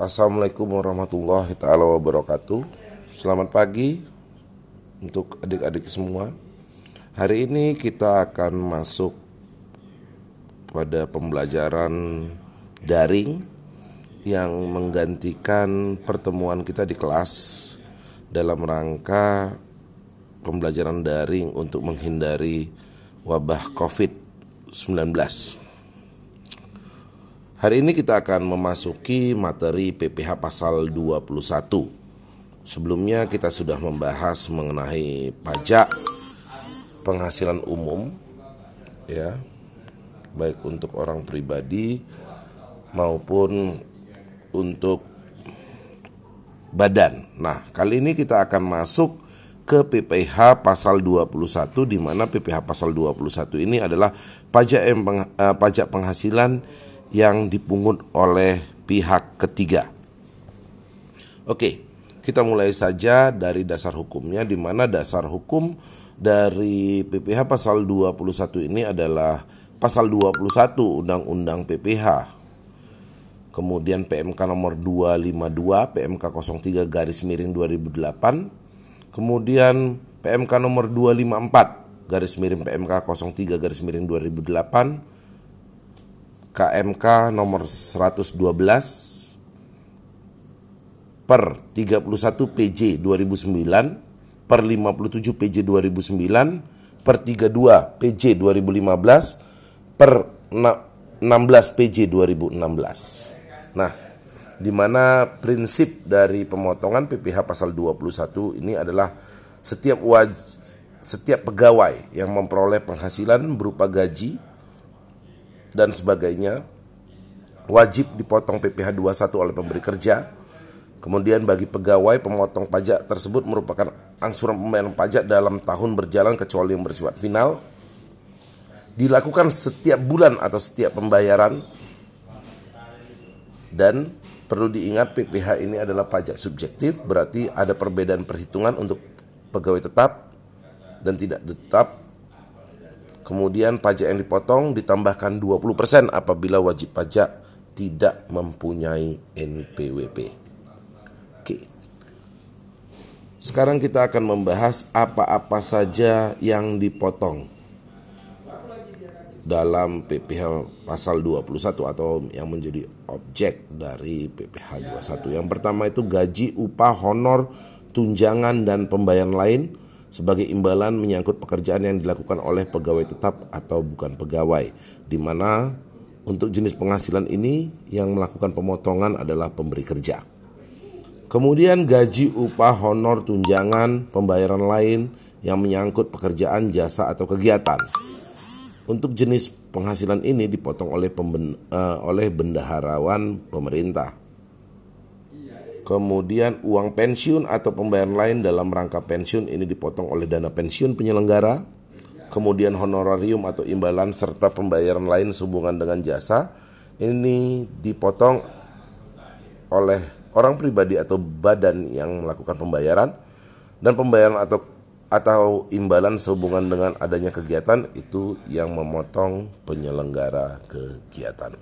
Assalamualaikum warahmatullahi taala wabarakatuh. Selamat pagi untuk adik-adik semua. Hari ini kita akan masuk pada pembelajaran daring yang menggantikan pertemuan kita di kelas dalam rangka pembelajaran daring untuk menghindari wabah COVID-19. Hari ini kita akan memasuki materi PPH pasal 21. Sebelumnya kita sudah membahas mengenai pajak penghasilan umum ya. Baik untuk orang pribadi maupun untuk badan. Nah, kali ini kita akan masuk ke PPH pasal 21 di mana PPH pasal 21 ini adalah pajak uh, pajak penghasilan yang dipungut oleh pihak ketiga. Oke, kita mulai saja dari dasar hukumnya di mana dasar hukum dari PPH pasal 21 ini adalah pasal 21 Undang-Undang PPH. Kemudian PMK nomor 252 PMK 03 garis miring 2008. Kemudian PMK nomor 254 garis miring PMK 03 garis miring 2008 KMK nomor 112 per 31 PJ 2009 per 57 PJ 2009 per 32 PJ 2015 per 16 PJ 2016. Nah, di mana prinsip dari pemotongan PPH pasal 21 ini adalah setiap waj setiap pegawai yang memperoleh penghasilan berupa gaji dan sebagainya wajib dipotong PPh 21 oleh pemberi kerja. Kemudian bagi pegawai pemotong pajak tersebut merupakan angsuran pembayaran pajak dalam tahun berjalan kecuali yang bersifat final. Dilakukan setiap bulan atau setiap pembayaran. Dan perlu diingat PPh ini adalah pajak subjektif berarti ada perbedaan perhitungan untuk pegawai tetap dan tidak tetap Kemudian pajak yang dipotong ditambahkan 20% apabila wajib pajak tidak mempunyai NPWP. Oke. Sekarang kita akan membahas apa-apa saja yang dipotong dalam PPh pasal 21 atau yang menjadi objek dari PPh 21. Yang pertama itu gaji, upah, honor, tunjangan dan pembayaran lain sebagai imbalan menyangkut pekerjaan yang dilakukan oleh pegawai tetap atau bukan pegawai, di mana untuk jenis penghasilan ini yang melakukan pemotongan adalah pemberi kerja. Kemudian gaji, upah, honor, tunjangan, pembayaran lain yang menyangkut pekerjaan, jasa atau kegiatan. Untuk jenis penghasilan ini dipotong oleh pemben, uh, oleh bendaharawan pemerintah. Kemudian uang pensiun atau pembayaran lain dalam rangka pensiun ini dipotong oleh dana pensiun penyelenggara. Kemudian honorarium atau imbalan serta pembayaran lain sehubungan dengan jasa ini dipotong oleh orang pribadi atau badan yang melakukan pembayaran dan pembayaran atau atau imbalan sehubungan dengan adanya kegiatan itu yang memotong penyelenggara kegiatan.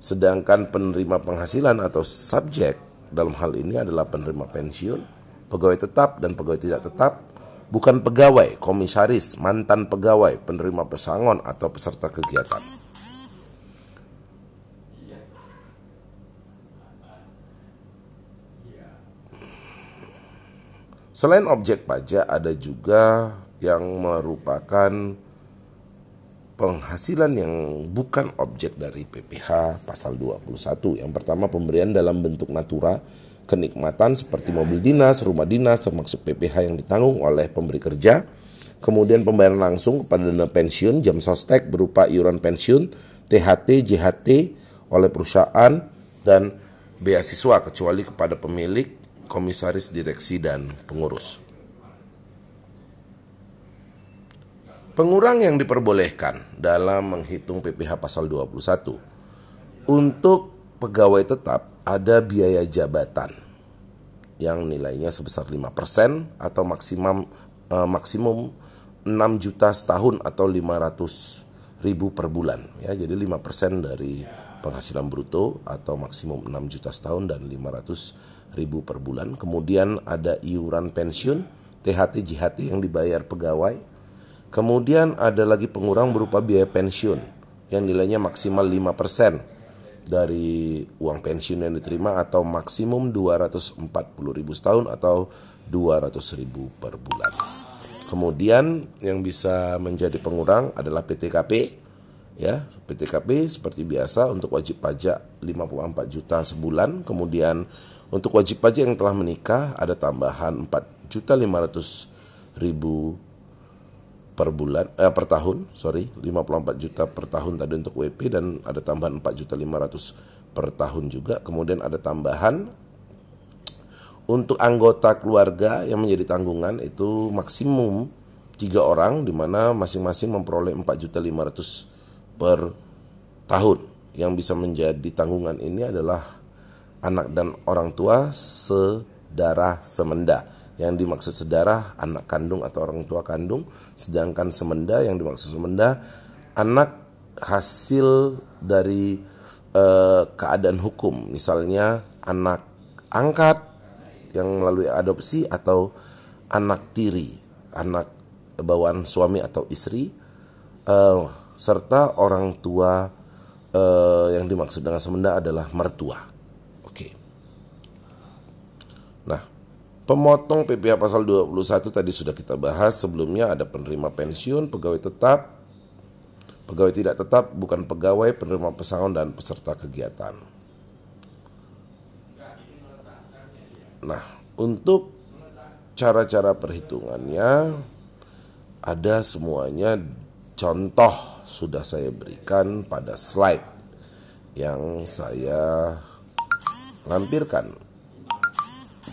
Sedangkan penerima penghasilan atau subjek dalam hal ini adalah penerima pensiun, pegawai tetap dan pegawai tidak tetap, bukan pegawai, komisaris, mantan pegawai, penerima pesangon atau peserta kegiatan. Selain objek pajak ada juga yang merupakan penghasilan yang bukan objek dari PPH pasal 21. Yang pertama pemberian dalam bentuk natura kenikmatan seperti mobil dinas, rumah dinas termasuk PPH yang ditanggung oleh pemberi kerja. Kemudian pembayaran langsung kepada dana pensiun jam sostek berupa iuran pensiun, THT, JHT oleh perusahaan dan beasiswa kecuali kepada pemilik, komisaris direksi dan pengurus. Pengurang yang diperbolehkan dalam menghitung PPh pasal 21 untuk pegawai tetap ada biaya jabatan yang nilainya sebesar 5% atau maksimum eh, maksimum 6 juta setahun atau 500 ribu per bulan ya. Jadi 5% dari penghasilan bruto atau maksimum 6 juta setahun dan 500 ribu per bulan. Kemudian ada iuran pensiun THT JHT yang dibayar pegawai kemudian ada lagi pengurang berupa biaya pensiun yang nilainya maksimal 5% dari uang pensiun yang diterima atau maksimum 240 ribu setahun atau 200 ribu per bulan. Kemudian yang bisa menjadi pengurang adalah PTKP. Ya, PTKP seperti biasa untuk wajib pajak 54 juta sebulan. Kemudian untuk wajib pajak yang telah menikah ada tambahan 4 juta 500 ribu per bulan eh, per tahun sorry 54 juta per tahun tadi untuk WP dan ada tambahan 4 juta 500 per tahun juga kemudian ada tambahan untuk anggota keluarga yang menjadi tanggungan itu maksimum tiga orang di mana masing-masing memperoleh 4.500 per tahun. Yang bisa menjadi tanggungan ini adalah anak dan orang tua sedarah semenda. Yang dimaksud sedarah anak kandung atau orang tua kandung, sedangkan semenda yang dimaksud semenda anak hasil dari uh, keadaan hukum, misalnya anak angkat yang melalui adopsi atau anak tiri, anak bawaan suami atau istri, uh, serta orang tua uh, yang dimaksud dengan semenda adalah mertua. Oke. Nah, pemotong PPh pasal 21 tadi sudah kita bahas. Sebelumnya ada penerima pensiun, pegawai tetap, pegawai tidak tetap, bukan pegawai, penerima pesangon dan peserta kegiatan. Nah, untuk cara-cara perhitungannya ada semuanya. Contoh sudah saya berikan pada slide yang saya lampirkan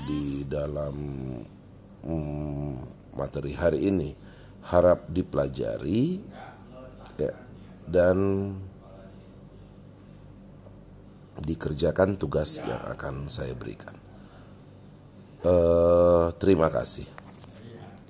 di dalam hmm, materi hari ini harap dipelajari ya, dan dikerjakan tugas yang akan saya berikan. Uh, terima kasih.